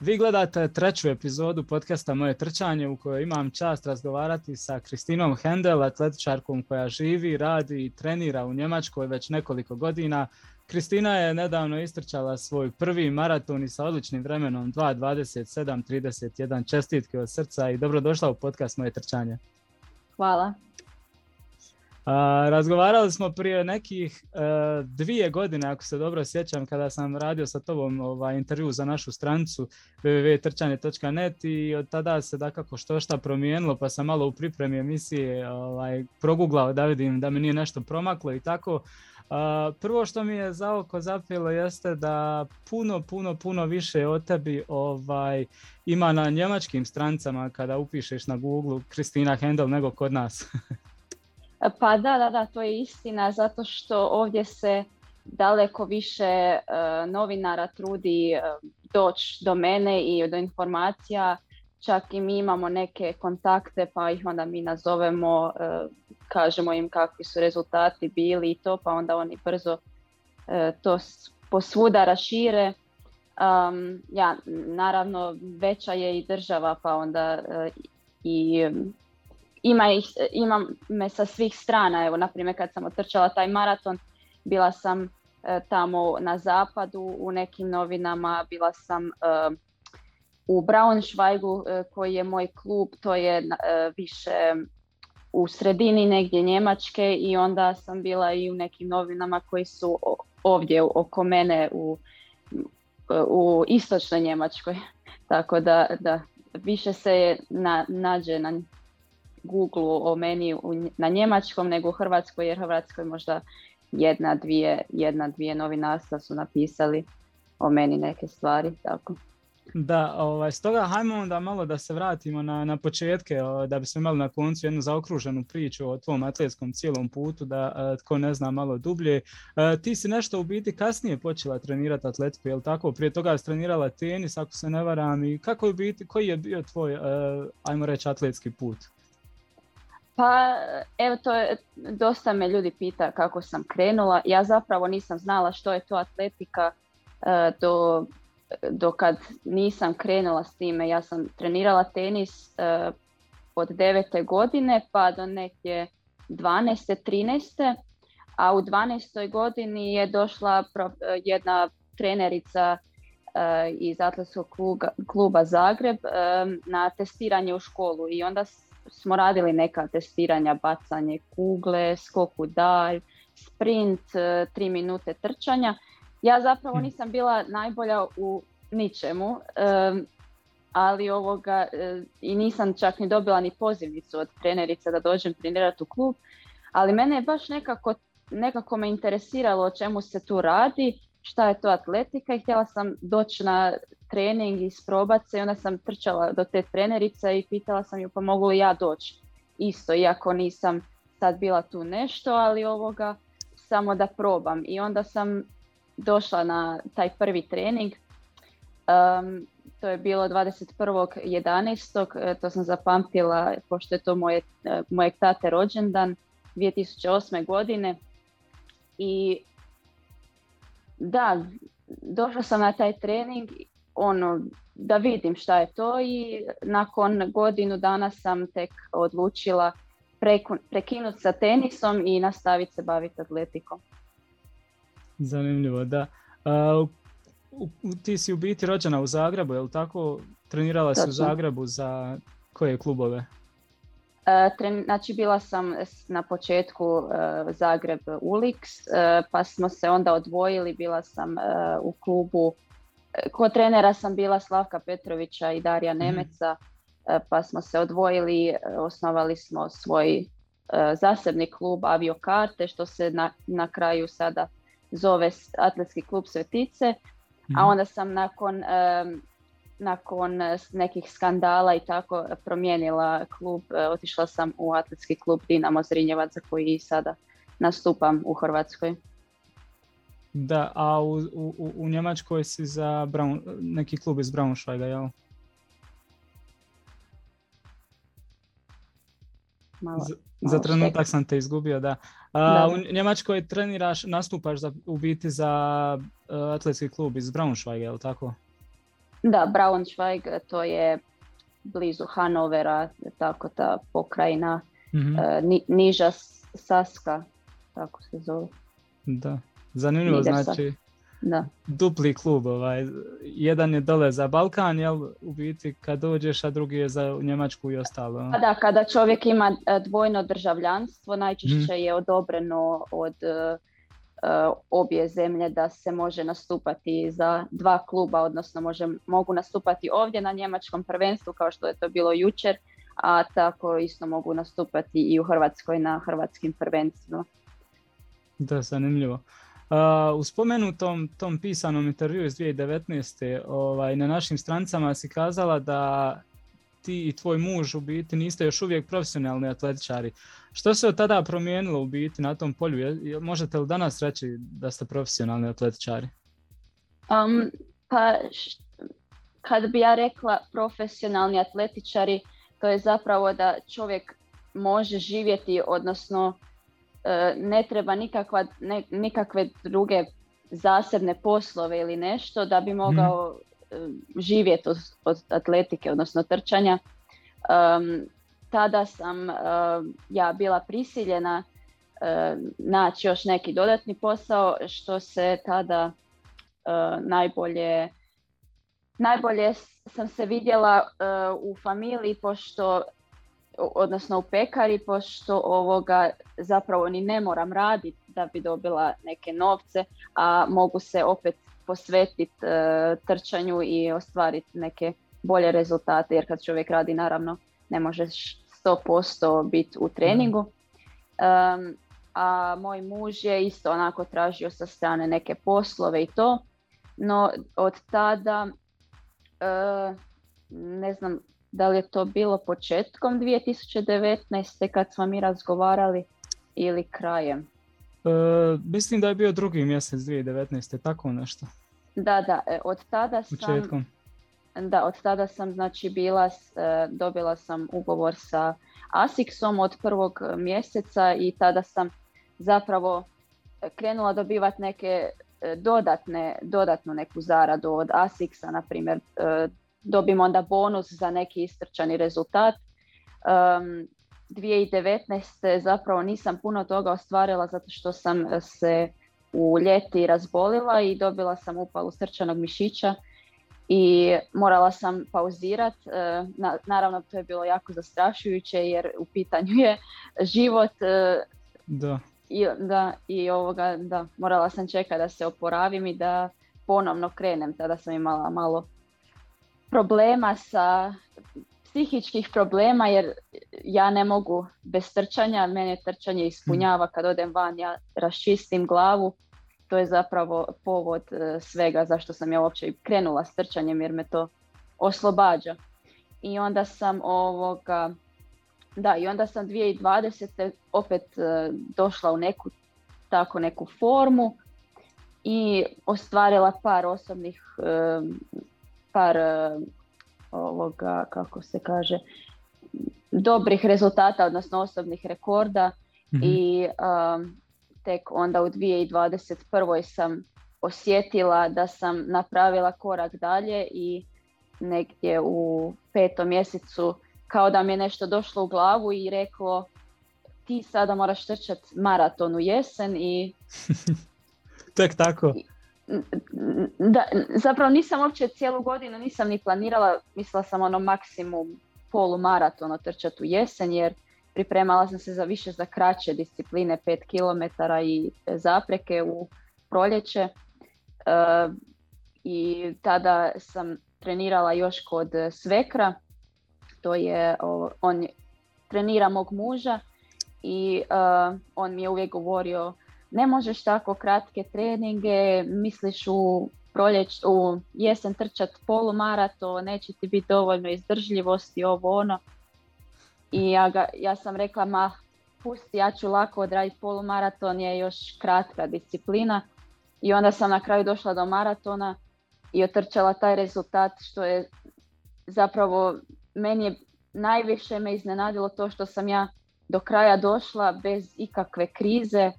Vi gledate treću epizodu podcasta Moje trčanje u kojoj imam čast razgovarati sa Kristinom Hendel, atletičarkom koja živi, radi i trenira u Njemačkoj već nekoliko godina, Kristina je nedavno istrčala svoj prvi maraton i sa odličnim vremenom 2.27.31. Čestitke od srca i dobrodošla u podcast Moje trčanje. Hvala. A, razgovarali smo prije nekih e, dvije godine, ako se dobro sjećam, kada sam radio sa tobom ovaj, intervju za našu strancu www.trčanje.net i od tada se dakako što šta promijenilo, pa sam malo u pripremi emisije ovaj, proguglao da vidim da mi nije nešto promaklo i tako prvo što mi je za oko zapilo jeste da puno, puno, puno više o tebi ovaj, ima na njemačkim strancama kada upišeš na Google Kristina Hendel nego kod nas. E, pa da, da, da, to je istina zato što ovdje se daleko više e, novinara trudi e, doći do mene i do informacija čak i mi imamo neke kontakte pa ih onda mi nazovemo, e, kažemo im kakvi su rezultati bili i to pa onda oni brzo e, to posvuda rašire. ja, naravno veća je i država pa onda e, i ima, ih, me sa svih strana. Evo, na primjer, kad sam otrčala taj maraton, bila sam tamo na zapadu u nekim novinama, bila sam u Braunschweigu e, koji je moj klub, to je e, više u sredini negdje Njemačke i onda sam bila i u nekim novinama koji su ovdje oko mene u, u istočnoj Njemačkoj. Tako da, da više se na, nađe na Google o meni u, na njemačkom nego u Hrvatskoj jer Hrvatskoj možda jedna, dvije, jedna, dvije novinarstva su napisali o meni neke stvari. Tako. Da, ovaj, stoga hajmo onda malo da se vratimo na, na početke, da bismo imali na koncu jednu zaokruženu priču o tvom atletskom cijelom putu, da e, tko ne zna malo dublje. E, ti si nešto u biti kasnije počela trenirati atletiku, jel tako? Prije toga si trenirala tenis, ako se ne varam, i kako je biti, koji je bio tvoj, e, ajmo reći, atletski put? Pa evo to je, dosta me ljudi pita kako sam krenula. Ja zapravo nisam znala što je to atletika do dokad nisam krenula s time, ja sam trenirala tenis e, od 9. godine pa do neke 12. 13. A u 12. godini je došla jedna trenerica e, iz Atletskog kluba, Zagreb e, na testiranje u školu i onda smo radili neka testiranja, bacanje kugle, skoku dalj, sprint, 3 minute trčanja ja zapravo hm. nisam bila najbolja u ničemu, ali ovoga e, i nisam čak ni dobila ni pozivnicu od trenerice da dođem trenirati u klub, ali mene je baš nekako, nekako me interesiralo o čemu se tu radi, šta je to atletika i htjela sam doći na trening i sprobat se i onda sam trčala do te trenerice i pitala sam ju pa mogu li ja doći isto, iako nisam sad bila tu nešto, ali ovoga samo da probam. I onda sam došla na taj prvi trening. to je bilo 21.11. E, to sam zapamtila pošto je to moje, e, moje tate rođendan 2008. godine. I da, došla sam na taj trening ono, da vidim šta je to i nakon godinu dana sam tek odlučila prekinuti sa tenisom i nastaviti se baviti atletikom. Zanimljivo, da. u, ti si u biti rođena u Zagrebu, je li tako? Trenirala si u Zagrebu za koje klubove? E, znači bila sam na početku e, Zagreb Ulix, e, pa smo se onda odvojili, bila sam u klubu, kod trenera sam bila Slavka Petrovića i Darija mhm. Nemeca, pa smo se odvojili, osnovali smo svoj zasebni klub Aviokarte, što se na, na kraju sada zove Atletski klub Svetice, a mhm. onda sam nakon, nakon eh, nekih skandala i tako promijenila klub, eh, otišla sam u Atletski klub Dinamo Zrinjevac za koji i sada nastupam u Hrvatskoj. Da, a u, u, u Njemačkoj si za neki klub iz Braunschweiga, jel? za trenutak sam te izgubio, da. A, U Njemačkoj treniraš, nastupaš za, u biti za e, atletski klub iz Braunschweige, je tako? Da, Braunschweig to je blizu Hanovera, tako ta pokrajina, mm niža Saska, tako se zove. Da, zanimljivo znači da. dupli klub. Ovaj, jedan je dole za Balkan, jel, u biti kad dođeš, a drugi je za Njemačku i ostalo. Pa da, kada čovjek ima e, dvojno državljanstvo, najčešće mhm. je odobreno od e, e, obje zemlje da se može nastupati za dva kluba, odnosno može, mogu nastupati ovdje na njemačkom prvenstvu kao što je to bilo jučer, a tako isto mogu nastupati i u Hrvatskoj na hrvatskim prvenstvima. Da, zanimljivo u spomenutom tom pisanom intervju iz 2019. Ovaj, na našim strancama si kazala da ti i tvoj muž u biti niste još uvijek profesionalni atletičari. Što se od tada promijenilo u biti na tom polju? Je, možete li danas reći da ste profesionalni atletičari? Um, pa kad bi ja rekla profesionalni atletičari, to je zapravo da čovjek može živjeti, odnosno E, ne treba nikakva, nikakve druge zasebne poslove ili nešto da bi mogao e, živjeti od, atletike, odnosno trčanja. tada sam e, ja bila prisiljena naći još neki dodatni posao što se tada najbolje najbolje sam se vidjela u familiji pošto odnosno u pekari, pošto ovoga zapravo ni ne moram raditi da bi dobila neke novce, a mogu se opet posvetiti e, trčanju i ostvariti neke bolje rezultate, jer kad čovjek radi naravno ne možeš 100% biti u treningu. Mhm. a moj muž je isto onako tražio sa strane neke poslove i to, no od tada e, ne znam da li je to bilo početkom 2019. kad smo mi razgovarali ili krajem? E, mislim da je bio drugi mjesec 2019. tako nešto. Da, da, e, od tada Početkom. sam... Da, od tada sam znači bila, e, dobila sam ugovor sa ASICSom od prvog mjeseca i tada sam zapravo krenula dobivati neke e, dodatne, dodatnu neku zaradu od ASICsa, na primjer dobim onda bonus za neki istrčani rezultat. Um, 2019. zapravo nisam puno toga ostvarila zato što sam se u ljeti razbolila i dobila sam upalu srčanog mišića i morala sam pauzirat. E, naravno to je bilo jako zastrašujuće jer u pitanju je život. E, da. I, da, i ovoga, da, morala sam čekati da se oporavim i da ponovno krenem. Tada sam imala malo problema sa psihičkih problema jer ja ne mogu bez trčanja, mene trčanje ispunjava hmm. kad odem van, ja raščistim glavu. To je zapravo povod e, svega zašto sam ja uopće krenula s trčanjem jer me to oslobađa. I onda sam ovoga, da i onda sam 2020. opet e, došla u neku tako neku formu i ostvarila par osobnih e, par e, ovoga, kako se kaže, dobrih rezultata, odnosno osobnih rekorda mhm. i e, tek onda u 2021. sam osjetila da sam napravila korak dalje i negdje u petom mjesecu kao da mi je nešto došlo u glavu i reklo ti sada moraš trčati maraton u jesen i... tek tako? da, zapravo nisam uopće cijelu godinu nisam ni planirala, mislila sam ono maksimum maratona trčati u jesen jer pripremala sam se za više za kraće discipline 5 km i e, zapreke u proljeće e, i tada sam trenirala još kod svekra to je on trenira mog muža i e, on mi je uvijek govorio ne možeš tako kratke treninge, misliš u proljeć, u jesen trčat polumarato, neće ti biti dovoljno izdržljivosti, ovo ono. I ja, ga, ja sam rekla, ma pusti, ja ću lako odraditi polumaraton, je još kratka disciplina. I onda sam na kraju došla do maratona i otrčala taj rezultat što je zapravo meni je najviše me iznenadilo to što sam ja do kraja došla bez ikakve krize,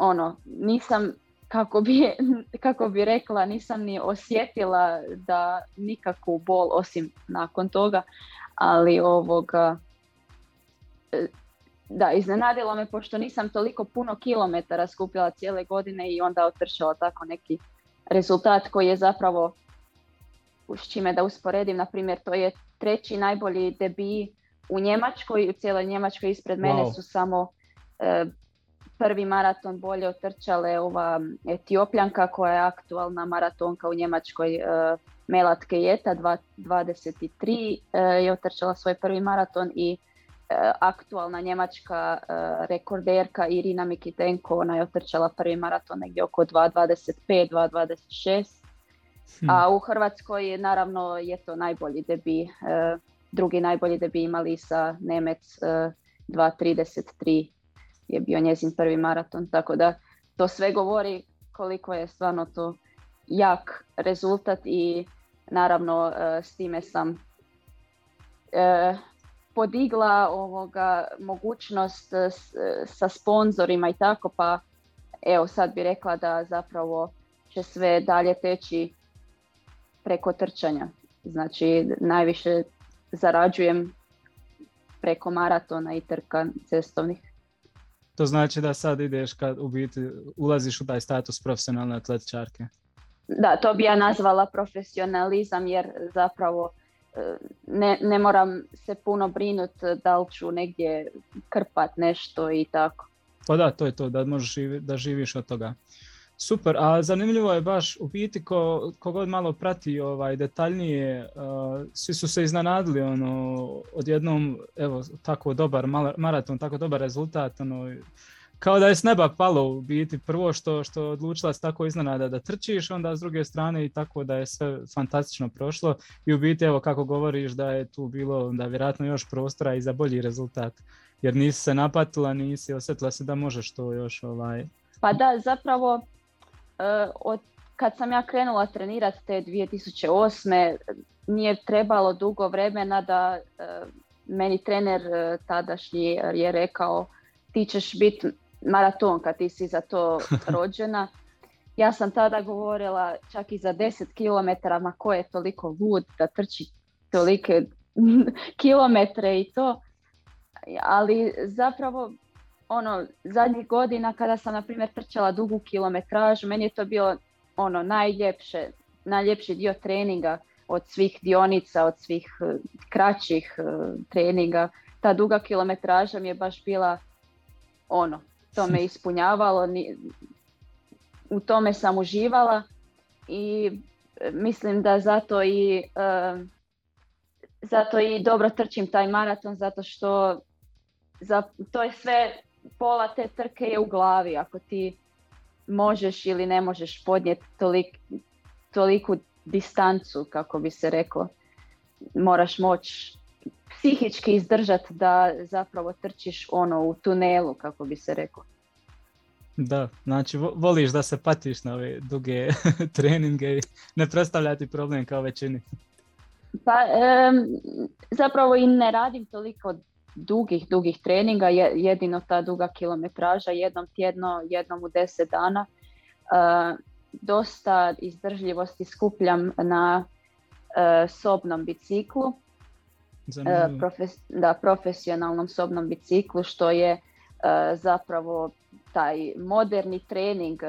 ono, nisam, kako bi, kako rekla, nisam ni osjetila da nikakvu bol osim nakon toga, ali ovoga, e, da, iznenadilo me pošto nisam toliko puno kilometara skupila cijele godine i onda otršala tako neki rezultat koji je zapravo, s čime da usporedim, na primjer, to je treći najbolji debi u Njemačkoj, u cijeloj Njemačkoj ispred mene su samo e, prvi maraton bolje otrčale ova etiopljanka koja je aktualna maratonka u Njemačkoj Melatke Melat Kejeta 23 e, je otrčala svoj prvi maraton i e, aktualna njemačka e, rekorderka Irina Mikitenko ona je otrčala prvi maraton negdje oko 2.25, 2.26 a hmm. u Hrvatskoj naravno je to najbolji debi drugi najbolji debi imali sa Nemec 2.33 je bio njezin prvi maraton, tako da to sve govori koliko je stvarno to jak rezultat i naravno e, s time sam e, podigla ovoga mogućnost e, sa sponzorima i tako pa evo sad bi rekla da zapravo će sve dalje teći preko trčanja. Znači najviše zarađujem preko maratona i trka cestovnih. To znači da sad ideš kad u biti ulaziš u taj status profesionalne atletičarke. Da, to bi ja nazvala profesionalizam jer zapravo e, ne, ne moram se puno brinut da li ću negdje krpat nešto i tako. Pa da, to je to, da možeš da živiš od toga. Super, a zanimljivo je baš u biti ko, kogod malo prati ovaj detaljnije, svi su se iznenadili ono odjednom evo tako dobar maraton, tako dobar rezultat ono kao da je s neba palo u biti prvo što što odlučila se tako iznenada da trčiš, onda s druge strane i tako da je sve fantastično prošlo i u biti evo kako govoriš da je tu bilo da vjerojatno još prostora i za bolji rezultat jer nisi se napatila, nisi osjetila se da možeš to još ovaj pa da, zapravo od kad sam ja krenula trenirati te 2008. nije trebalo dugo vremena da e, meni trener e, tadašnji je rekao ti ćeš biti maratonka, ti si za to rođena. Ja sam tada govorila čak i za 10 km, ma ko je toliko lud da trči tolike kilometre i to. Ali zapravo ono, zadnjih godina kada sam, na primjer, trčala dugu kilometražu, meni je to bilo ono, najljepše, najljepši dio treninga od svih dionica, od svih e, kraćih e, treninga. Ta duga kilometraža mi je baš bila ono, to me ispunjavalo, u tome sam uživala i e, mislim da zato i zato i dobro trčim taj maraton zato što za, to je sve pola te trke je u glavi. Ako ti možeš ili ne možeš podnijeti tolik, toliku distancu, kako bi se reklo, moraš moći psihički izdržati da zapravo trčiš ono u tunelu, kako bi se reklo. Da, znači voliš da se patiš na ove duge treninge i ne predstavljati problem kao većini. Pa zapravo i ne radim toliko dugih, dugih treninga, jedino ta duga kilometraža, jednom tjedno, jednom u deset dana. E, dosta izdržljivosti skupljam na e, sobnom biciklu, e, da, profesionalnom sobnom biciklu, što je zapravo taj moderni trening.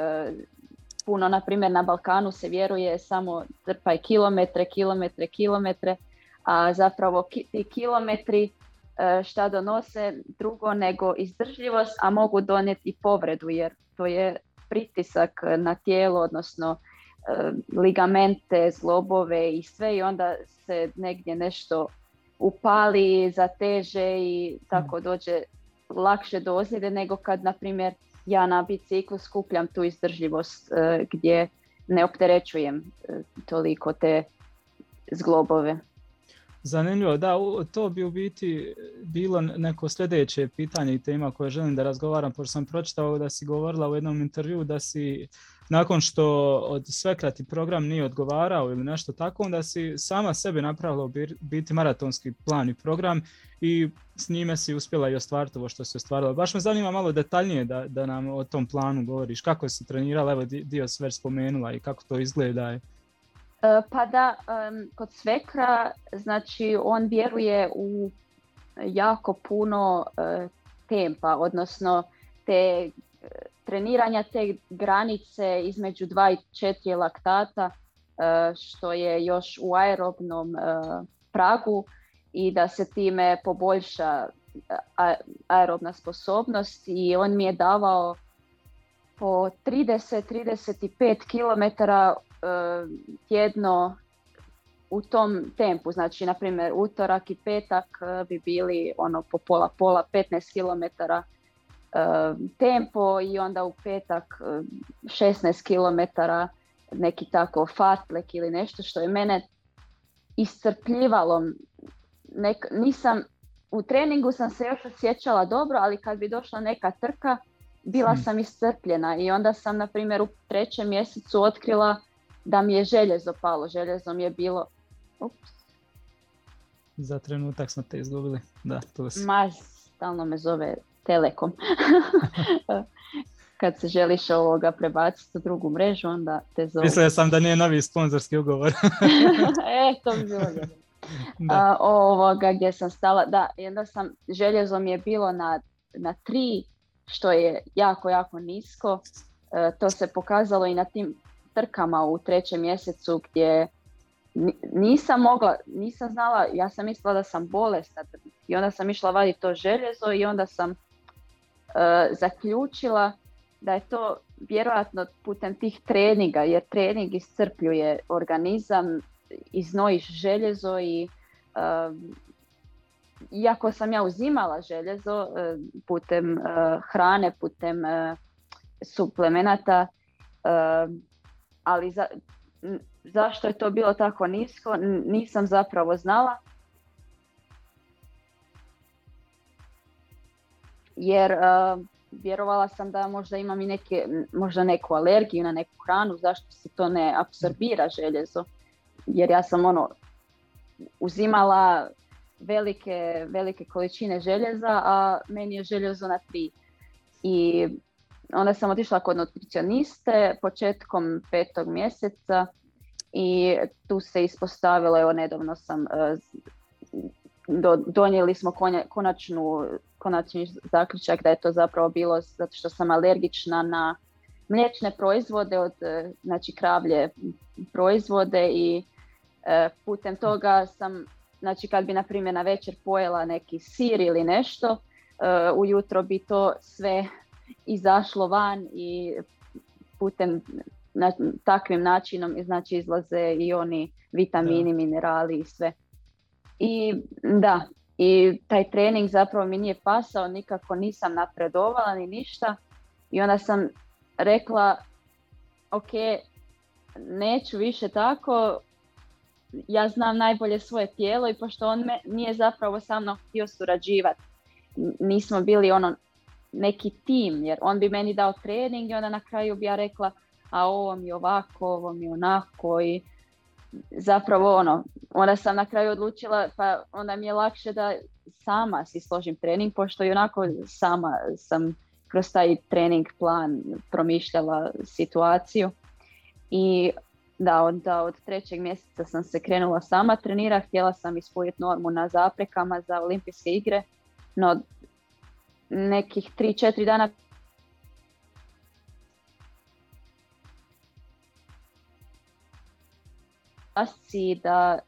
Puno, na primjer, na Balkanu se vjeruje samo trpaj kilometre, kilometre, kilometre, a zapravo ti kilometri E, šta donose drugo nego izdržljivost, a mogu donijeti i povredu jer to je pritisak na tijelo, odnosno e, ligamente, zlobove i sve i onda se negdje nešto upali, zateže i tako mm. dođe lakše do ozljede nego kad, na primjer, ja na biciklu skupljam tu izdržljivost e, gdje ne opterećujem toliko te zglobove. Zanimljivo, da, to bi u biti bilo neko sljedeće pitanje i tema koje želim da razgovaram, pošto sam pročitao da si govorila u jednom intervju da si nakon što od svekrati program nije odgovarao ili nešto tako, onda si sama sebi napravila u biti maratonski plan i program i s njime si uspjela i ostvariti ovo što si ostvarila. Baš me zanima malo detaljnije da, da nam o tom planu govoriš, kako si trenirala, evo dio sve spomenula i kako to izgleda. E, pa da, kod svekra, znači on vjeruje u jako puno e, tempa, odnosno te e, treniranja te granice između dva i četiri laktata, što je još u aerobnom pragu i da se time poboljša aerobna sposobnost i on mi je davao po 30-35 km tjedno u tom tempu, znači na primjer utorak i petak eh, bi bili ono po pola pola 15 km eh, tempo i onda u petak 16 eh, km neki tako fartlek ili nešto što je mene iscrpljivalo. nisam, u treningu sam se još osjećala dobro, ali kad bi došla neka trka, bila hmm. sam iscrpljena i onda sam, na primjer, u trećem mjesecu otkrila da mi je željezo palo. Željezo mi je bilo... Ups. Za trenutak smo te izgubili. Da, tu si. Ma, stalno me zove Telekom. Kad se želiš ovoga prebaciti u drugu mrežu, onda te zove. Mislio sam da nije novi sponzorski ugovor. e, to bi bilo da. A, ovoga gdje sam stala. Da, onda sam, željezo mi je bilo na, na tri, što je jako, jako nisko. E, to se pokazalo i na tim trkama u trećem mjesecu gdje nisam mogla, nisam znala, ja sam mislila da sam bolesna i onda sam išla vaditi to željezo i onda sam e, zaključila da je to vjerojatno putem tih treninga, jer trening iscrpljuje organizam, iznojiš željezo i e, iako sam ja uzimala željezo e, putem hrane, putem suplemenata, ali za, zašto je to bilo tako nisko nisam zapravo znala jer e, vjerovala sam da možda imam i neke, možda neku alergiju na neku hranu, zašto se to ne apsorbira željezo. Jer ja sam ono uzimala velike, velike količine željeza, a meni je željezo na tri. I onda sam otišla kod nutricioniste početkom petog mjeseca i tu se ispostavilo, evo nedavno sam, e, donijeli smo konačnu, konačni zaključak da je to zapravo bilo zato što sam alergična na mliječne proizvode, od, e, znači kravlje proizvode i e, putem toga sam, znači kad bi na primjer na večer pojela neki sir ili nešto, ujutro bi to sve izašlo van i putem na, takvim načinom znači izlaze i oni vitamini, minerali i sve. I da, i taj trening zapravo mi nije pasao, nikako nisam napredovala ni ništa. I onda sam rekla, ok, neću više tako, ja znam najbolje svoje tijelo i pošto on me nije zapravo sa mnom htio surađivati. Nismo bili ono neki tim, jer on bi meni dao trening i onda na kraju bi ja rekla a ovo mi ovako, ovo mi onako i zapravo ono, onda sam na kraju odlučila pa onda mi je lakše da sama si složim trening pošto i onako sama sam kroz taj trening plan promišljala situaciju i da onda od trećeg mjeseca sam se krenula sama trenira, htjela sam ispuniti normu na zaprekama za olimpijske igre, no nekih 3-4 dana da,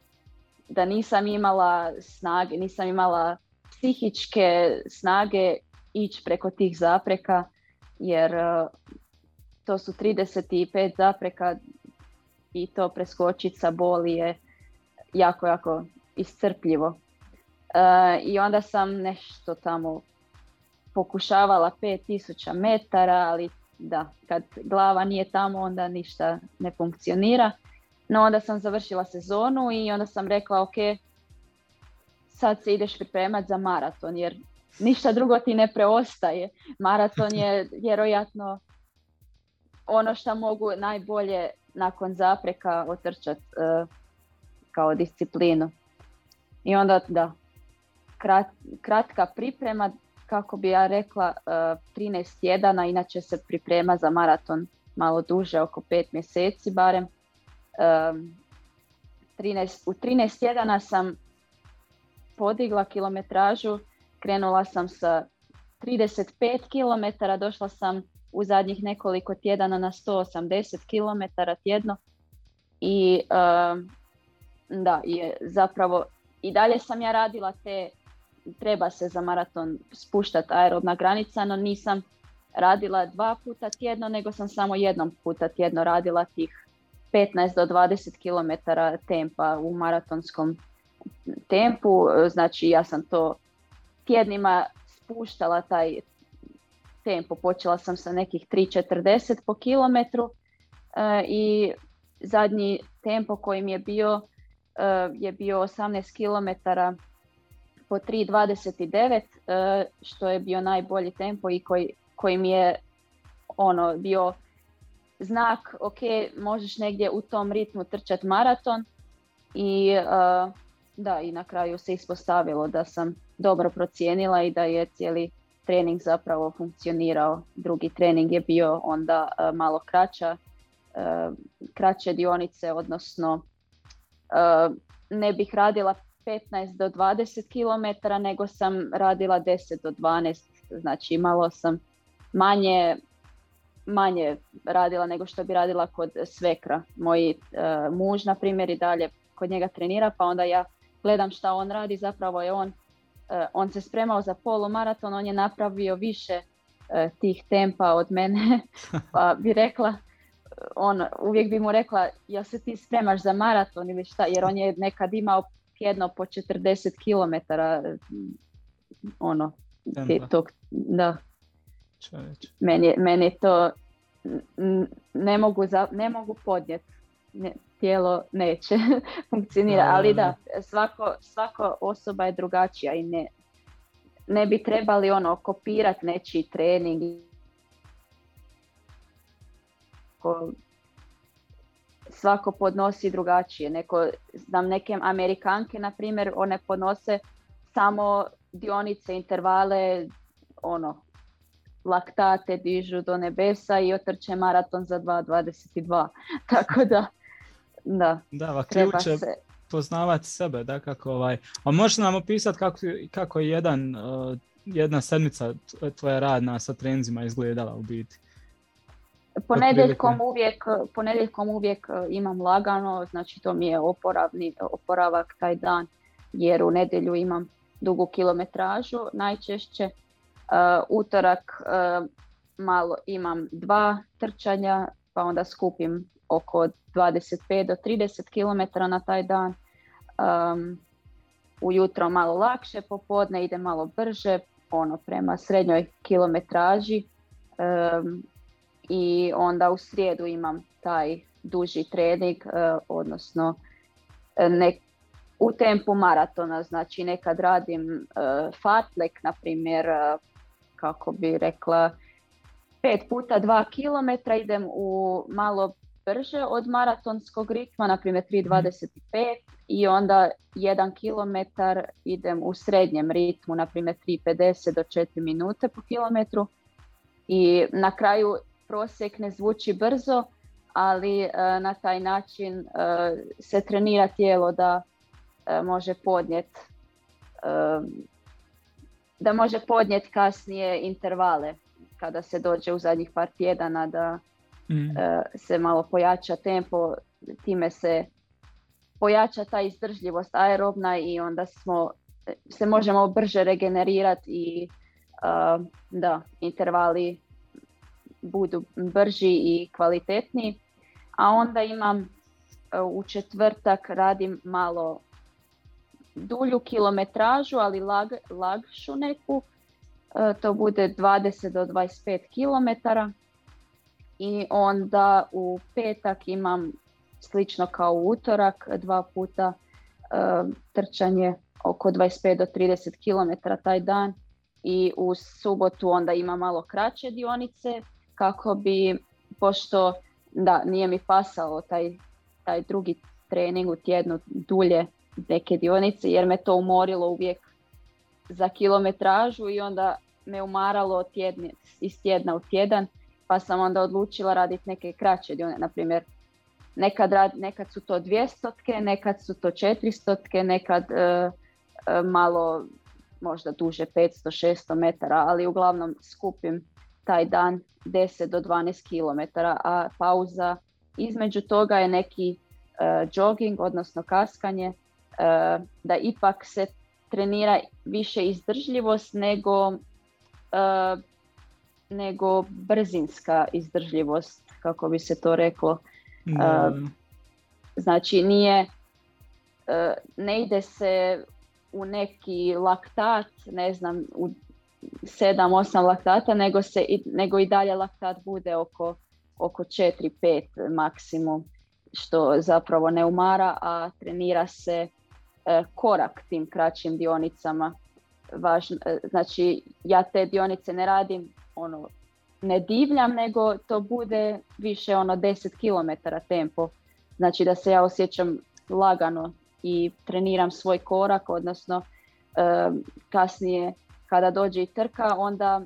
da nisam imala snage, nisam imala psihičke snage ići preko tih zapreka jer e, to su 35 zapreka i to preskočiti sa boli je jako, jako iscrpljivo. E, I onda sam nešto tamo pokušavala 5000 metara, ali da, kad glava nije tamo onda ništa ne funkcionira. No onda sam završila sezonu i onda sam rekla ok, sad se ideš pripremati za maraton jer ništa drugo ti ne preostaje. Maraton je vjerojatno ono što mogu najbolje nakon zapreka otrčati e, kao disciplinu. I onda da, kratka priprema kako bi ja rekla, 13 e, tjedana, inače se priprema za maraton malo duže, oko 5 mjeseci barem. E, u 13 tjedana sam podigla kilometražu, krenula sam sa 35 km, došla sam u zadnjih nekoliko tjedana na 180 km tjedno i e, da, je zapravo i dalje sam ja radila te treba se za maraton spuštati aerobna granica, no nisam radila dva puta tjedno, nego sam samo jednom puta tjedno radila tih 15 do 20 km tempa u maratonskom tempu. Znači ja sam to tjednima spuštala taj tempo. Počela sam sa nekih 3.40 po kilometru eh, i zadnji tempo koji mi je bio eh, je bio 18 km po 3.29 e, što je bio najbolji tempo i koji, mi je ono bio znak ok, možeš negdje u tom ritmu trčati maraton i e, da i na kraju se ispostavilo da sam dobro procijenila i da je cijeli trening zapravo funkcionirao. Drugi trening je bio onda e, malo kraća, kraće dionice, odnosno ne bih radila 15 do 20 km, nego sam radila 10 do 12, znači malo sam manje manje radila nego što bi radila kod svekra. Moj uh, e, muž, na primjer, i dalje kod njega trenira, pa onda ja gledam šta on radi. Zapravo je on, e, on se spremao za maraton, on je napravio više e, tih tempa od mene, pa bi rekla, on, uvijek bi mu rekla, jel se ti spremaš za maraton ili šta, jer on je nekad imao jedno po 40 km ono da. Meni, meni to ne mogu, ne mogu podnijeti. tijelo neće funkcionira, ali da, svako, svaka osoba je drugačija i ne, ne bi trebali ono kopirati nečiji trening svako podnosi drugačije. Neko, znam neke Amerikanke, na primjer, one podnose samo dionice, intervale, ono, laktate dižu do nebesa i otrče maraton za 2.22. Tako da, da. Da, treba se poznavati sebe, da kako ovaj. A možeš nam opisati kako, kako je jedan, eh, jedna sedmica tvoja radna sa trenzima izgledala u biti? Ponedjeljkom uvijek, ponedjeljkom uvijek e, imam lagano, znači to mi je oporavni, oporavak taj dan jer u nedjelju imam dugu kilometražu najčešće. Uh, utorak e, malo imam dva trčanja pa onda skupim oko 25 do 30 km na taj dan. ujutro malo lakše, popodne ide malo brže, ono prema srednjoj kilometraži i onda u srijedu imam taj duži trening, e, odnosno e, nek, u tempu maratona, znači nekad radim e, fartlek, na primjer, kako bi rekla, pet puta dva kilometra, idem u malo brže od maratonskog ritma, na primjer 3.25 mhm. i onda jedan kilometar idem u srednjem ritmu, na primjer 3.50 do 4 minute po kilometru i na kraju prosjek ne zvuči brzo, ali e, na taj način e, se trenira tijelo da e, može podnijeti da može podnijeti kasnije intervale kada se dođe u zadnjih par tjedana da mm. se malo pojača tempo, time se pojača ta izdržljivost aerobna i onda smo, se možemo brže regenerirati i da, intervali budu brži i kvalitetniji. A onda imam e, u četvrtak radim malo dulju kilometražu, ali lag, lagšu neku. E, to bude 20 do 25 km. I onda u petak imam slično kao u utorak, dva puta e, trčanje oko 25 do 30 km taj dan i u subotu onda ima malo kraće dionice kako bi, pošto da, nije mi pasao taj, taj drugi trening u tjednu dulje neke dionice jer me to umorilo uvijek za kilometražu i onda me umaralo iz tjedna u tjedan pa sam onda odlučila raditi neke kraće dionice. na primjer nekad, nekad su to dvijestotke, nekad su to četiristotke, nekad e, e, malo možda duže 500-600 metara, ali uglavnom skupim taj dan 10 do 12 km, a pauza između toga je neki e, jogging, odnosno kaskanje, e, da ipak se trenira više izdržljivost nego, e, nego brzinska izdržljivost, kako bi se to reklo. Znači nije, ne ide se u neki laktat, ne znam, u 7-8 laktata, nego, se, nego i dalje laktat bude oko, oko 4-5 maksimum, što zapravo ne umara, a trenira se e, korak tim kraćim dionicama. Važno, e, znači, ja te dionice ne radim, ono, ne divljam, nego to bude više ono 10 km tempo. Znači da se ja osjećam lagano i treniram svoj korak, odnosno e, kasnije kada dođe i trka, onda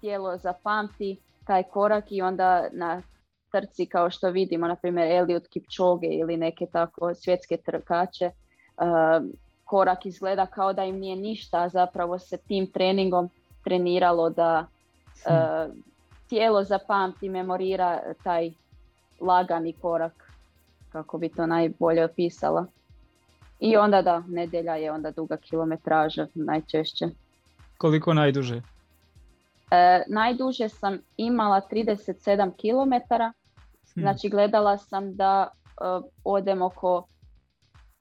tijelo zapamti taj korak i onda na trci kao što vidimo, na primjer Eliud Kipčoge ili neke tako svjetske trkače, uh, korak izgleda kao da im nije ništa, zapravo se tim treningom treniralo da hm. uh, tijelo zapamti, memorira taj lagani korak, kako bi to najbolje opisala. I onda da, nedjelja je onda duga kilometraža najčešće. Koliko najduže? E, najduže sam imala 37 km. Hm. Znači gledala sam da e, odem oko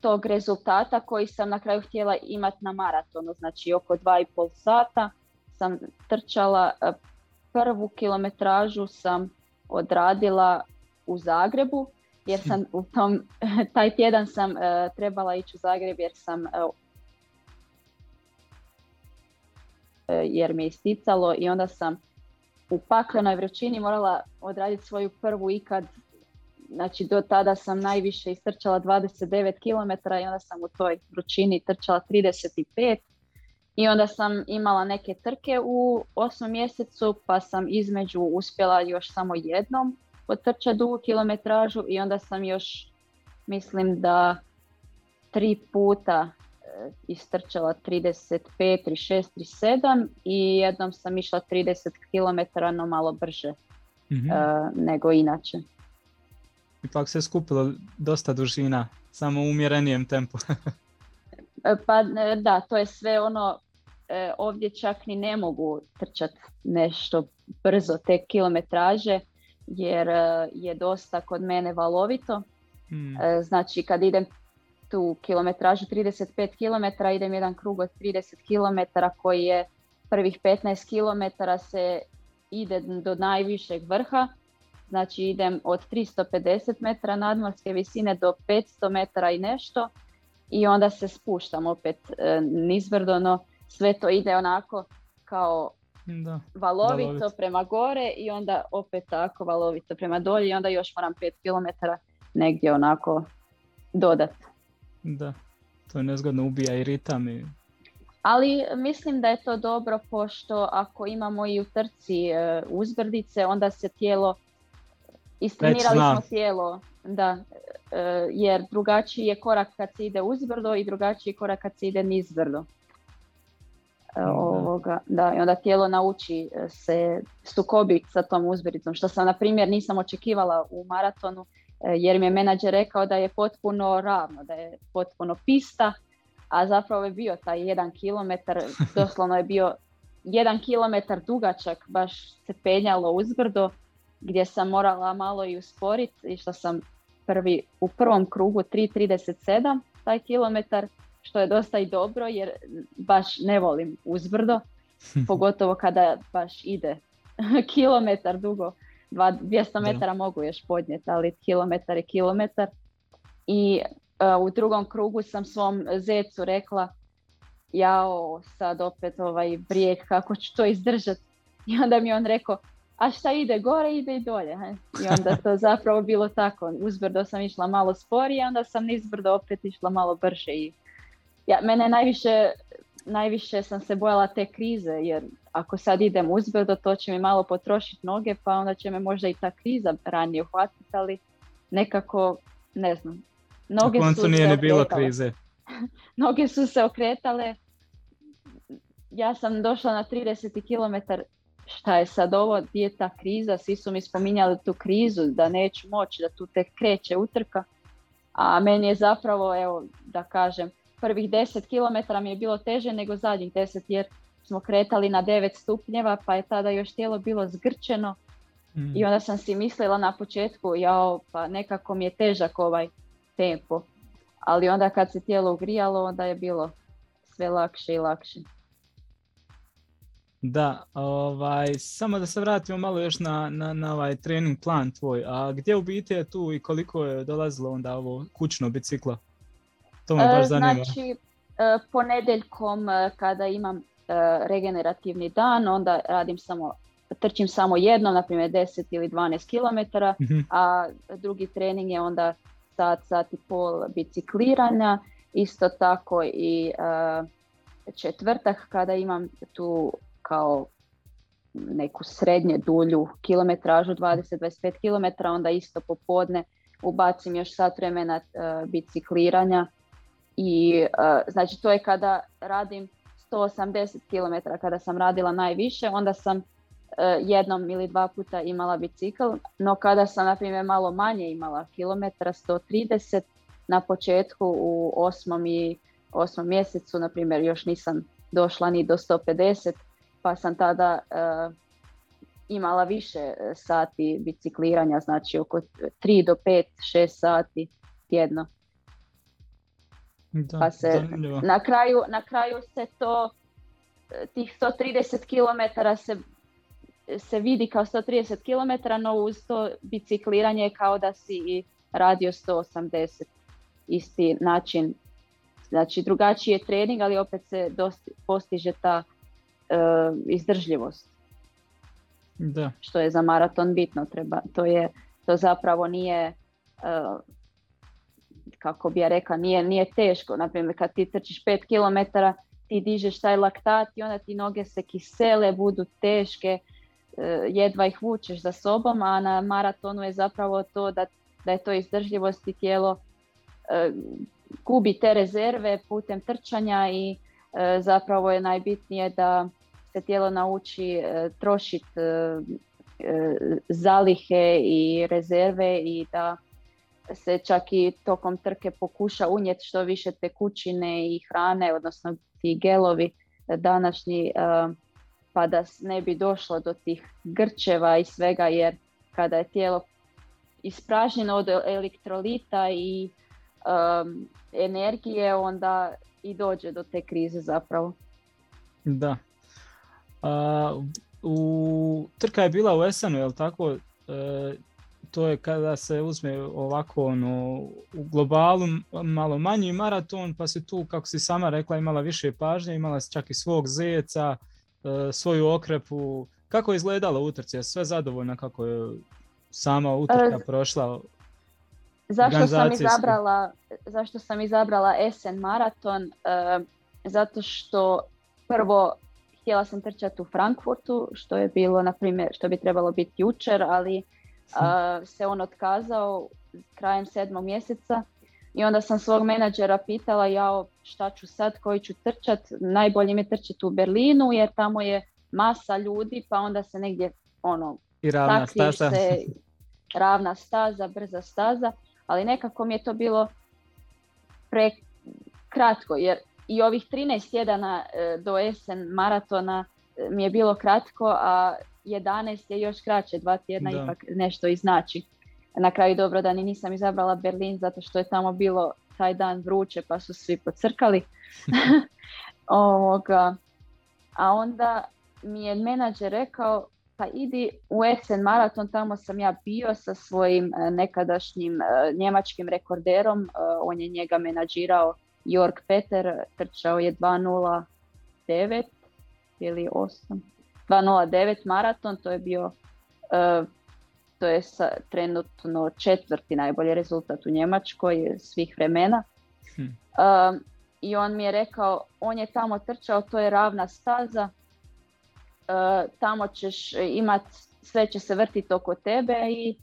tog rezultata koji sam na kraju htjela imati na maratonu. Znači oko 2,5 sata sam trčala. E, prvu kilometražu sam odradila u Zagrebu jer hm. sam u tom, taj tjedan sam e, trebala ići u Zagreb jer sam E, jer mi je isticalo i onda sam u paklenoj vrućini morala odraditi svoju prvu ikad. Znači do tada sam najviše istrčala 29 km i onda sam u toj vrućini trčala 35 i onda sam imala neke trke u osmom mjesecu pa sam između uspjela još samo jednom potrčati dugu kilometražu i onda sam još mislim da tri puta Eh, istrčala 35, 36, 37 i jednom sam išla 30 km, no malo brže mhm. eh, nego inače. Ipak se skupilo dosta dužina, samo umjerenijem tempu. Eh, pa da, to je sve ono, ovdje čak ni ne mogu trčati nešto brzo te kilometraže jer je dosta kod mene valovito. Mm. Znači kad idem tu kilometražu 35 km, idem jedan krug od 30 km koji je prvih 15 km se ide do najvišeg vrha, znači idem od 350 metara nadmorske visine do 500 metara i nešto i onda se spuštam opet e, no sve to ide onako kao da, valovito prema gore i onda opet tako valovito prema dolje i onda još moram 5 km negdje onako dodat. Da, to je nezgodno, ubija i ritam i... Ali mislim da je to dobro pošto ako imamo i u trci e, uzbrdice, onda se tijelo, istrenirali smo tijelo, da, e, jer drugačiji je korak kad se ide uzbrdo i drugačiji je korak kad se ide nizbrdo. E, ovoga, da, i onda tijelo nauči se sukobiti sa tom uzbrdicom, što sam na primjer nisam očekivala u maratonu E, jer mi je menadžer rekao da je potpuno ravno, da je potpuno pista, a zapravo je bio taj jedan kilometar, doslovno je bio jedan kilometar dugačak, baš se penjalo uzbrdo gdje sam morala malo i usporiti i sam prvi, u prvom krugu 3.37 taj kilometar, što je dosta i dobro jer baš ne volim uzbrdo, pogotovo kada baš ide kilometar dugo 200 metara mogu još podnijeti, ali kilometar je kilometar. I e, u drugom krugu sam svom zecu rekla, jao, sad opet ovaj brijeg, kako ću to izdržati. I onda mi on rekao, a šta ide gore, ide i dolje. He? I onda to zapravo bilo tako. Uzbrdo sam išla malo sporije, onda sam nizbrdo opet išla malo brže. I ja, mene najviše najviše sam se bojala te krize jer ako sad idem uzbrdo to će mi malo potrošiti noge pa onda će me možda i ta kriza ranije uhvatiti ali nekako ne znam. Noge su se nije okretale. bilo krize. Noge su se okretale. Ja sam došla na 30 km. Šta je sad ovo? Gdje je ta kriza? Svi su mi spominjali tu krizu, da neću moći, da tu tek kreće utrka. A meni je zapravo, evo, da kažem, prvih 10 km mi je bilo teže nego zadnjih 10 jer smo kretali na 9 stupnjeva pa je tada još tijelo bilo zgrčeno mm. i onda sam si mislila na početku jao pa nekako mi je težak ovaj tempo ali onda kad se tijelo ugrijalo onda je bilo sve lakše i lakše. Da, ovaj, samo da se vratimo malo još na, na, na ovaj trening plan tvoj. A gdje u biti je tu i koliko je dolazilo onda ovo kućno bicikla? E, znači, e, ponedeljkom e, kada imam regenerativni dan, onda radim samo trčim samo jedno, na primjer 10 ili 12 km, mhm. a drugi trening je onda sat, sat i pol bicikliranja. Isto tako i četvrtak kada imam tu kao neku srednje dulju kilometražu, 20-25 km, onda isto popodne ubacim još sat vremena bicikliranja i e, znači to je kada radim 180 km, kada sam radila najviše, onda sam e, jednom ili dva puta imala bicikl, no kada sam na primjer malo manje imala kilometra 130 na početku u osmom i osmom mjesecu, na primjer još nisam došla ni do 150, pa sam tada e, imala više sati bicikliranja, znači oko 3 do 5, 6 sati tjedno pa se na kraju, na kraju se to eh, tih 130 km se, se vidi kao 130 km, no uz to bicikliranje kao da si i radio 180 isti način. Znači drugačiji je trening, ali opet se postiže ta eh, izdržljivost. Da. Što je za maraton bitno. Treba, to, je, to zapravo nije eh, kako bi ja rekla, nije, nije teško. Naprimjer, kad ti trčiš 5 km, ti dižeš taj laktat i onda ti noge se kisele, budu teške, e, jedva ih vučeš za sobom, a na maratonu je zapravo to da, da je to izdržljivost i tijelo e, gubi te rezerve putem trčanja i e, zapravo je najbitnije da se tijelo nauči trošiti zalihe i rezerve i da se čak i tokom trke pokuša unijeti što više tekućine i hrane, odnosno ti gelovi današnji, eh, pa da ne bi došlo do tih grčeva i svega, jer kada je tijelo ispražnjeno od elektrolita i ehm, energije, onda i dođe do te krize zapravo. Da. u, trka je bila u Esenu, je tako? Eh, to je kada se uzme ovako ono, u globalu malo manji maraton, pa se tu, kako si sama rekla, imala više pažnje, imala si čak i svog zeca, e, svoju okrepu. Kako je izgledala utrci? sve zadovoljna kako je sama utrka e, prošla? Zašto sam, izabrala, zašto sam izabrala SN maraton? E, zato što prvo htjela sam trčati u Frankfurtu, što je bilo, na primjer, što bi trebalo biti jučer, ali se on otkazao krajem sedmog mjeseca i onda sam svog menadžera pitala jao šta ću sad, koji ću trčat, najbolje mi je trčati u Berlinu jer tamo je masa ljudi pa onda se negdje ono I ravna staza. Se, ravna staza, brza staza, ali nekako mi je to bilo pre kratko jer i ovih 13 tjedana e, do Esen maratona e, mi je bilo kratko, a 11 je još kraće, dva tjedna da. ipak nešto i znači. Na kraju dobro da ni nisam izabrala Berlin zato što je tamo bilo taj dan vruće pa su svi pocrkali. Ovoga. A onda mi je menadžer rekao pa idi u Essen maraton, tamo sam ja bio sa svojim e, nekadašnjim e, njemačkim rekorderom, e, on je njega menadžirao Jorg Peter, trčao je 2.09 ili 8, 2.09 maraton, to je bio eh, to je trenutno četvrti najbolji rezultat u Njemačkoj svih vremena. Hm. Eh, I on mi je rekao, on je tamo trčao, to je ravna staza, eh, tamo ćeš imat, sve će se vrtiti oko tebe i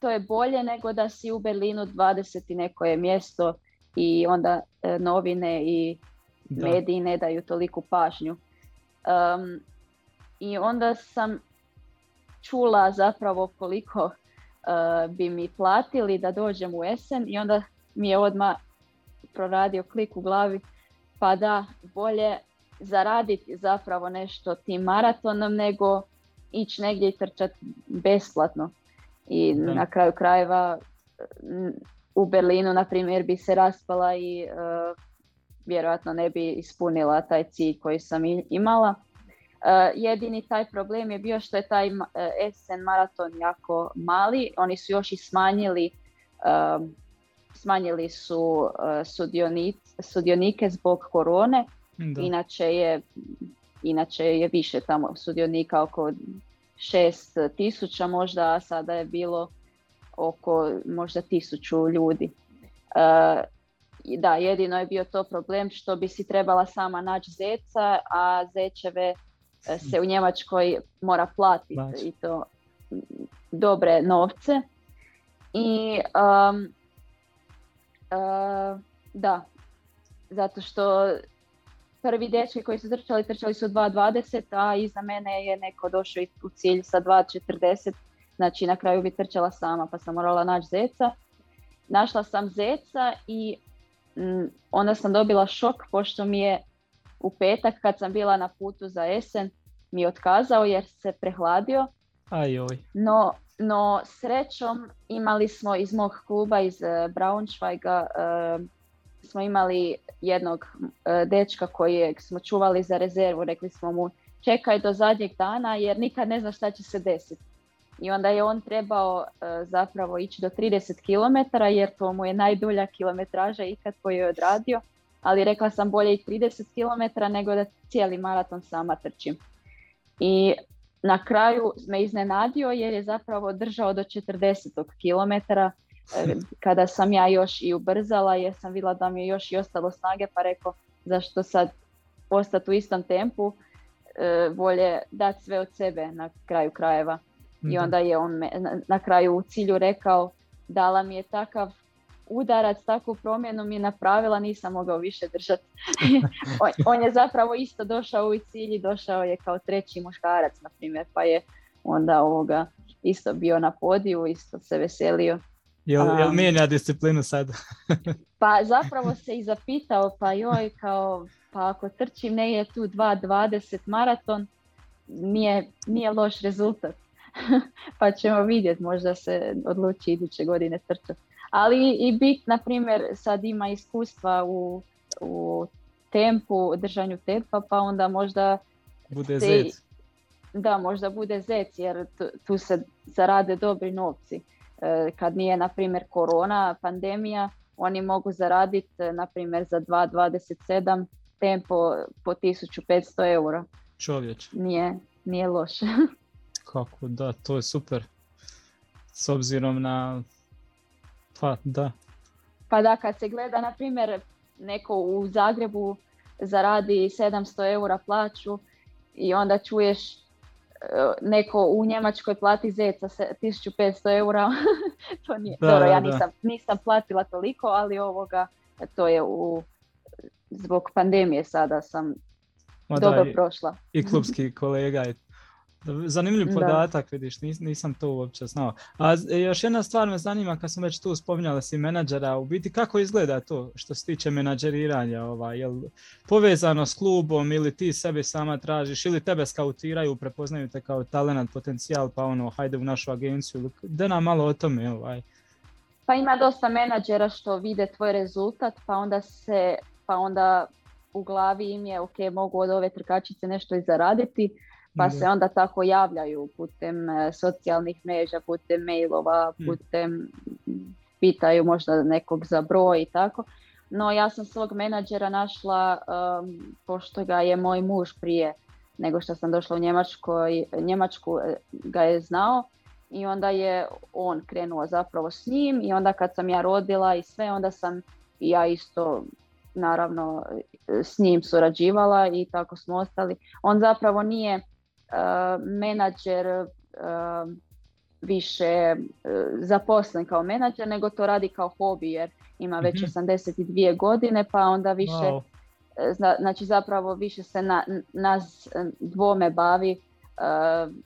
to je bolje nego da si u Berlinu 20 neko je mjesto i onda novine i mediji ne daju toliku pažnju. Um, I onda sam čula zapravo koliko e, bi mi platili da dođem u Esen i onda mi je odmah proradio klik u glavi pa da bolje zaraditi zapravo nešto tim maratonom nego ići negdje i trčati besplatno. I na kraju krajeva u Berlinu, na primjer, bi se raspala i e, vjerojatno ne bi ispunila taj cilj koji sam imala. E, jedini taj problem je bio što je taj e, SN maraton jako mali, oni su još i smanjili e, smanjili su sudionike zbog korone, inače je inače je više tamo sudionika oko 6 tisuća možda, a sada je bilo oko možda tisuću ljudi da, jedino je bio to problem što bi si trebala sama naći zeca, a zečeve e, se u Njemačkoj mora platiti i to dobre novce. I e, da, zato što prvi dečki koji su trčali, trčali su 2.20, a iza mene je neko došao u cilj sa 2.40, znači na kraju bi trčala sama pa sam morala naći zeca. Našla sam zeca i Mm, onda sam dobila šok pošto mi je u petak kad sam bila na putu za Esen mi je otkazao jer se prehladio. Ajoj. No, no srećom imali smo iz mog kluba iz e, Braunschweiga e, smo imali jednog e, dečka kojeg smo čuvali za rezervu. Rekli smo mu čekaj do zadnjeg dana jer nikad ne zna šta će se desiti i onda je on trebao e, zapravo ići do 30 km jer to mu je najdulja kilometraža ikad koju je odradio, ali rekla sam bolje i 30 km nego da cijeli maraton sama trčim. I na kraju me iznenadio jer je zapravo držao do 40. km e, kada sam ja još i ubrzala jer sam vidjela da mi je još i ostalo snage pa rekao zašto sad ostati u istom tempu, bolje e, dati sve od sebe na kraju krajeva. I onda je on na, kraju u cilju rekao, dala mi je takav udarac, takvu promjenu mi je napravila, nisam mogao više držati. on, on, je zapravo isto došao u cilji, i došao je kao treći muškarac, na primjer, pa je onda ovoga isto bio na podiju, isto se veselio. Jel, jel mijenja disciplinu sad? pa zapravo se i zapitao, pa joj, kao, pa ako trčim ne je tu 2.20 maraton, nije, nije loš rezultat. pa ćemo vidjeti, možda se odluči iduće godine trčati. Ali i bit, na primjer, sad ima iskustva u, u tempu, držanju tempa, pa onda možda... Bude zec. Da, možda bude zec, jer tu, se zarade dobri novci. E, kad nije, na primjer, korona, pandemija, oni mogu zaraditi, e, na primjer, za 2.27 tempo po 1500 eura. Čovječ. Nije, nije loše. Kako da, to je super. S obzirom na... Pa da. Pa da, kad se gleda, na primjer, neko u Zagrebu zaradi 700 eura plaću i onda čuješ e, neko u Njemačkoj plati zeca 1500 eura. to nije, da, dobro, ja nisam, nisam, platila toliko, ali ovoga to je u, zbog pandemije sada sam Ma dobro prošla. I, I klubski kolega je Zanimljiv podatak, vidiš, nisam to uopće znao. A e, još jedna stvar me zanima, kad sam već tu spominjala si menadžera, u biti kako izgleda to što se tiče menadžeriranja? Ovaj, jel povezano s klubom ili ti sebi sama tražiš ili tebe skautiraju, prepoznaju te kao talent, potencijal, pa ono, hajde u našu agenciju, da nam malo o tome. Ovaj. Pa ima dosta menadžera što vide tvoj rezultat, pa onda se, pa onda u glavi im je, ok, mogu od ove trkačice nešto i zaraditi pa se onda tako javljaju putem e, socijalnih mreža, putem mailova, mm. putem pitaju možda nekog za broj i tako. No ja sam svog menadžera našla pošto ga je moj muž prije nego što sam došla u Njemačku e, ga je znao i onda je on krenuo zapravo s njim i onda kad sam ja rodila i sve onda sam ja isto naravno e, s njim surađivala i tako smo ostali. On zapravo nije Uh, menadžer uh, više uh, zaposlen kao menadžer, nego to radi kao hobi jer ima već 82 mhm. godine pa onda više, eh, znači zapravo više se na, nas dvome bavi eh,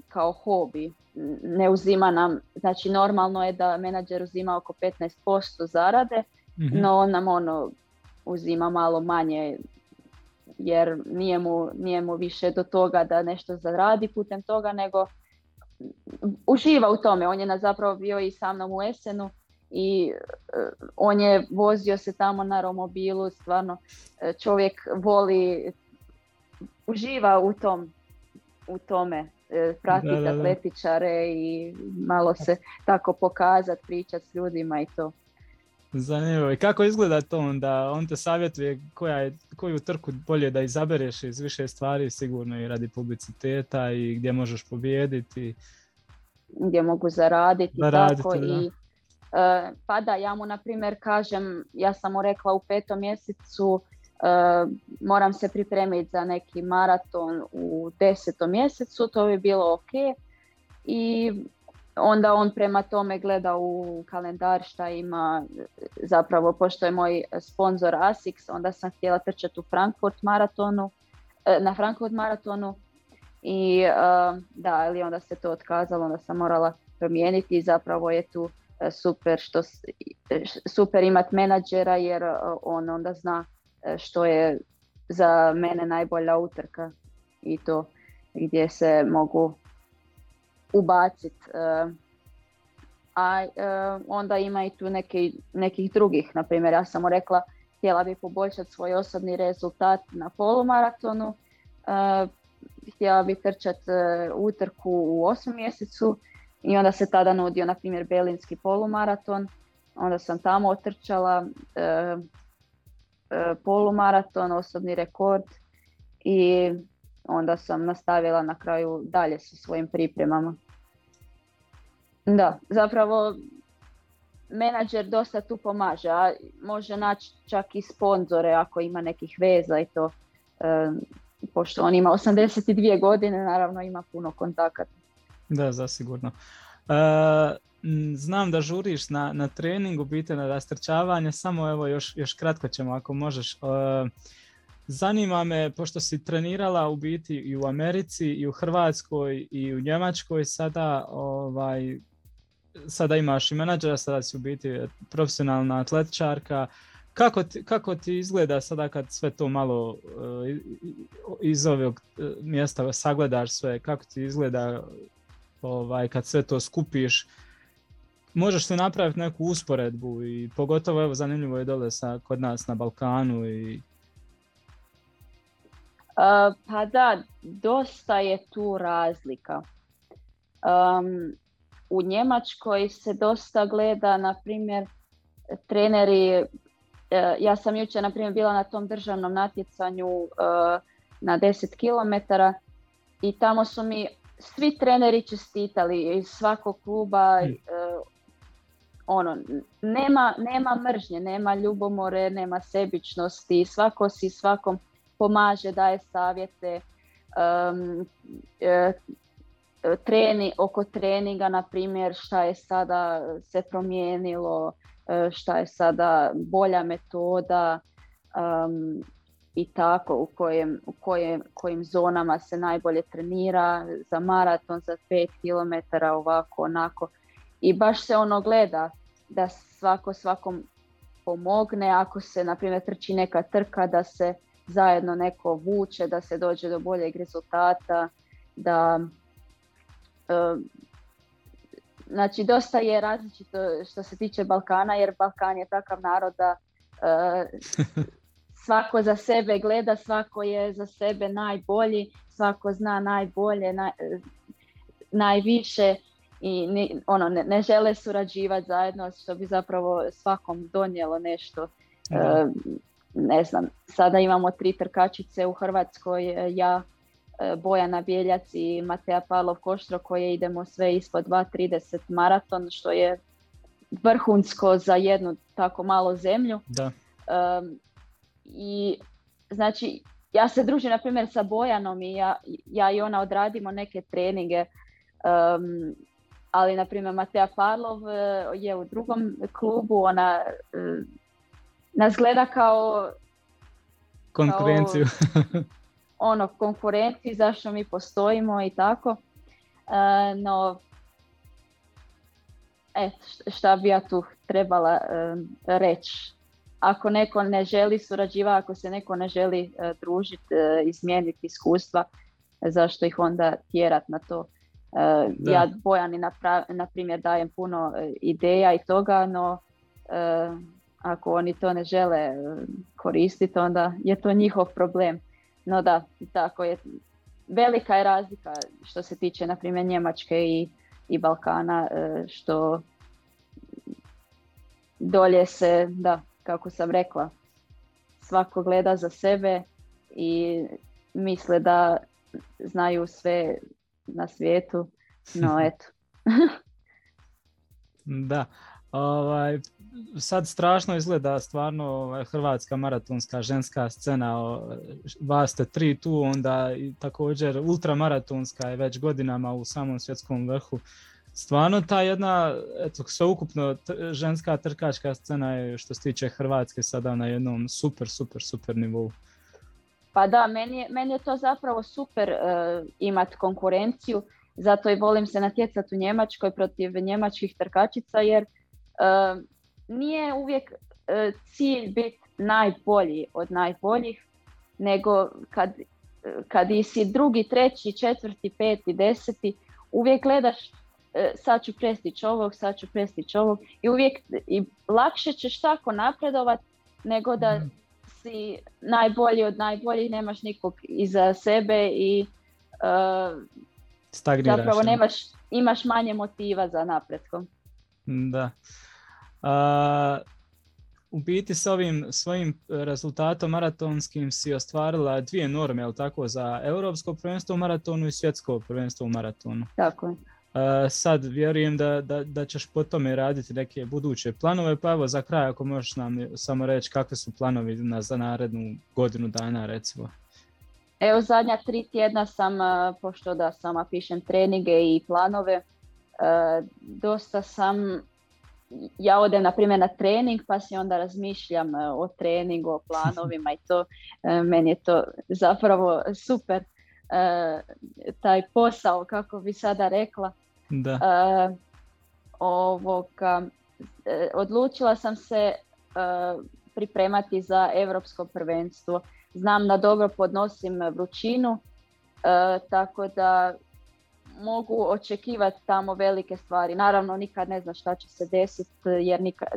kao hobi. Ne uzima nam, znači normalno je da menadžer uzima oko 15% zarade, mhm. no on nam ono uzima malo manje jer nije mu, više do toga da nešto zaradi putem toga, nego uživa u tome. On je na zapravo bio i sa mnom u Esenu i e, on je vozio se tamo na romobilu, stvarno e, čovjek voli, uživa u tom, u tome e, pratiti atletičare i malo se tako pokazati, pričati s ljudima i to. Zanimljivo. I kako izgleda to onda? On te savjetuje koja je, koju trku bolje da izabereš iz više stvari, sigurno i radi publiciteta i gdje možeš pobijediti. Gdje mogu zaraditi, zaraditi tako i e, pa da, ja mu na primjer kažem, ja sam mu rekla u petom mjesecu e, moram se pripremiti za neki maraton u desetom mjesecu, to bi bilo ok. I onda on prema tome gleda u kalendar šta ima zapravo pošto je moj sponzor Asics onda sam htjela trčati u Frankfurt maratonu e, na Frankfurt maratonu i e, da ali onda se to otkazalo onda sam morala promijeniti i zapravo je tu e, super što super imat menadžera jer on onda zna što je za mene najbolja utrka i to gdje se mogu ubaciti. E, a e, onda ima i tu nekih drugih, na primjer ja sam mu rekla htjela bi poboljšati svoj osobni rezultat na polumaratonu, e, htjela bi trčati utrku u osmom mjesecu i onda se tada nudio na primjer Belinski polumaraton, onda sam tamo otrčala polumaraton, osobni rekord i onda sam nastavila na kraju dalje sa svojim pripremama. Da, zapravo menadžer dosta tu pomaže, a može naći čak i sponzore ako ima nekih veza i to. pošto on ima 82 godine, naravno ima puno kontakata. Da, zasigurno. E, znam da žuriš na, na trening, biti na rastrčavanje, samo evo još, još kratko ćemo ako možeš. E, zanima me, pošto si trenirala u biti i u Americi, i u Hrvatskoj, i u Njemačkoj sada, ovaj, sada imaš i menadžera, sada si u biti profesionalna atletičarka. Kako ti, kako ti izgleda sada kad sve to malo eh, iz ovog eh, mjesta sagledaš sve, kako ti izgleda ovaj, kad sve to skupiš? možeš li napraviti neku usporedbu i pogotovo evo zanimljivo je dole sa, kod nas na Balkanu i uh, pa da, dosta je tu razlika. Um, u Njemačkoj se dosta gleda, na primjer, treneri, e, ja sam jučer na primjer bila na tom državnom natjecanju e, na 10 km i tamo su mi svi treneri čestitali iz svakog kluba hmm. e, ono, nema, nema mržnje, nema ljubomore, nema sebičnosti, svako si svakom pomaže, daje savjete, treni, oko treninga, na primjer, šta je sada se promijenilo, e, šta je sada bolja metoda i tako u, kojem, u kojim zonama se najbolje trenira, za maraton, za 5 km, ovako, onako. I baš se ono gleda da svako svakom pomogne, ako se, na primjer, trči neka trka, da se zajedno neko vuče, da se dođe do boljeg rezultata, da Znači, dosta je različito što se tiče Balkana, jer Balkan je takav narod da e, svako za sebe gleda, svako je za sebe najbolji, svako zna najbolje, najviše i ono, ne, žele surađivati zajedno, što bi zapravo svakom donijelo nešto. ne znam, sada imamo tri trkačice u Hrvatskoj, e, ja, E, Bojana Bijeljac i Mateja Pavlov Koštro koje idemo sve ispod 2.30 maraton što je vrhunsko za jednu tako malo zemlju. Da. I znači ja se družim na primjer sa Bojanom i ja, ja i ona odradimo neke treninge ali na primjer Mateja Parlov e, je u drugom klubu, ona e, nas gleda kao konkurenciju. Kao, ono konkurenti zašto mi postojimo i tako. E, no, et, šta bi ja tu trebala e, reći? Ako neko ne želi surađivati, ako se neko ne želi e, družiti, e, izmijeniti iskustva, zašto ih onda tjerati na to? E, ja Bojani, na, na primjer, dajem puno ideja i toga, no ako oni to ne žele koristiti, onda je to njihov problem. No da, tako je. Velika je razlika što se tiče, na primjer, Njemačke i, i Balkana, e, što dolje se, da, kako sam rekla, svako gleda za sebe i misle da znaju sve na svijetu, no eto. da, ovaj, sad strašno izgleda stvarno ovaj, hrvatska maratonska ženska scena, vas ste tri tu, onda i također ultramaratonska je već godinama u samom svjetskom vrhu. Stvarno ta jedna, eto, sveukupno ženska trkačka scena je što se tiče Hrvatske sada na jednom super, super, super nivou. Pa da, meni je, meni je to zapravo super uh, imat konkurenciju, zato i volim se natjecati u Njemačkoj protiv njemačkih trkačica jer e, nije uvijek e, cilj biti najbolji od najboljih, nego kad, e, kad si drugi, treći, četvrti, peti, deseti, uvijek gledaš e, sad ću prestići ovog, sad ću prestići ovog i uvijek i lakše ćeš tako napredovat nego da mhm. si najbolji od najboljih, nemaš nikog iza sebe i Zapravo nemaš, imaš manje motiva za napretkom. Da. A, u biti s ovim svojim rezultatom maratonskim si ostvarila dvije norme, jel tako, za europsko prvenstvo u maratonu i svjetsko prvenstvo u maratonu. Tako je. Uh, sad vjerujem da, da, da, ćeš po tome raditi neke buduće planove, pa evo za kraj ako možeš nam samo reći kakvi su planovi na, za narednu godinu dana recimo. Evo zadnja tri tjedna sam, pošto da sama pišem treninge i planove, uh, dosta sam ja odem na primjer na trening pa si onda razmišljam e, o treningu, o planovima i to e, meni je to zapravo super e, taj posao kako bi sada rekla. Da. odlučila sam se pripremati za europsko prvenstvo. Znam da dobro podnosim vrućinu, tako da mogu očekivati tamo velike stvari. Naravno, nikad ne zna šta će se desiti jer nikad...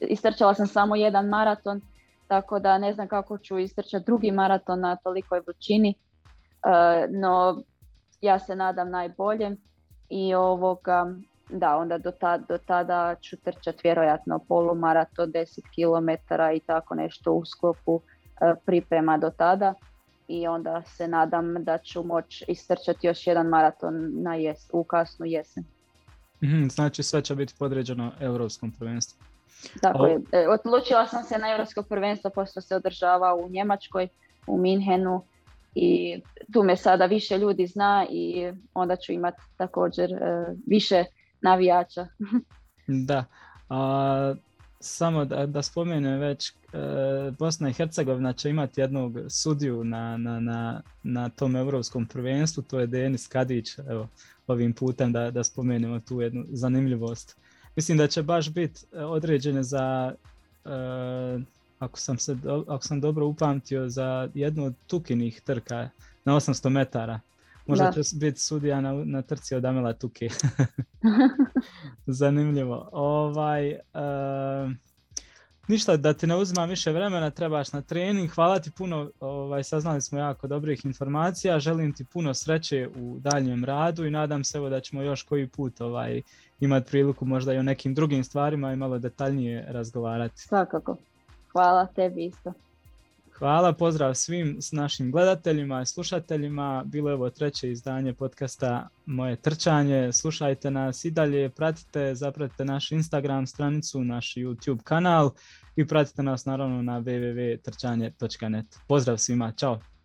Istrčala sam samo jedan maraton, tako da ne znam kako ću istrčati drugi maraton na tolikoj vrućini. E, no, ja se nadam najbolje i ovoga, da, onda do, ta, do tada ću trčati vjerojatno polumaraton, 10 km i tako nešto u sklopu e, priprema do tada i onda se nadam da ću moći istrčati još jedan maraton na jes, u kasnu jesen. Mm, znači sve će biti podređeno europskom prvenstvu. Tako je. E, odlučila sam se na europsko prvenstvo, pošto se održava u Njemačkoj, u Minhenu i tu me sada više ljudi zna i onda ću imati također e, više navijača. da. A, samo da, da spomenem već, e, Bosna i Hercegovina će imati jednog sudiju na, na, na, na tom europskom prvenstvu, to je Denis Kadić, evo, ovim putem da, da spomenemo tu jednu zanimljivost. Mislim da će baš biti e, određene za, e, ako, sam se, ako sam dobro upamtio, za jednu od tukinih trka na 800 metara. Možda će biti sudija na, na trci od Amela Tuki. Zanimljivo. Ovaj, uh, ništa, da ti ne uzima više vremena, trebaš na trening. Hvala ti puno, ovaj, saznali smo jako dobrih informacija. Želim ti puno sreće u daljem radu i nadam se evo, da ćemo još koji put ovaj, imati priliku možda i o nekim drugim stvarima i malo detaljnije razgovarati. Svakako. Hvala tebi isto. Hvala, pozdrav svim s našim gledateljima i slušateljima. Bilo je ovo treće izdanje podcasta Moje trčanje. Slušajte nas i dalje, pratite, zapratite naš Instagram stranicu, naš YouTube kanal i pratite nas naravno na www.trčanje.net. Pozdrav svima, čao!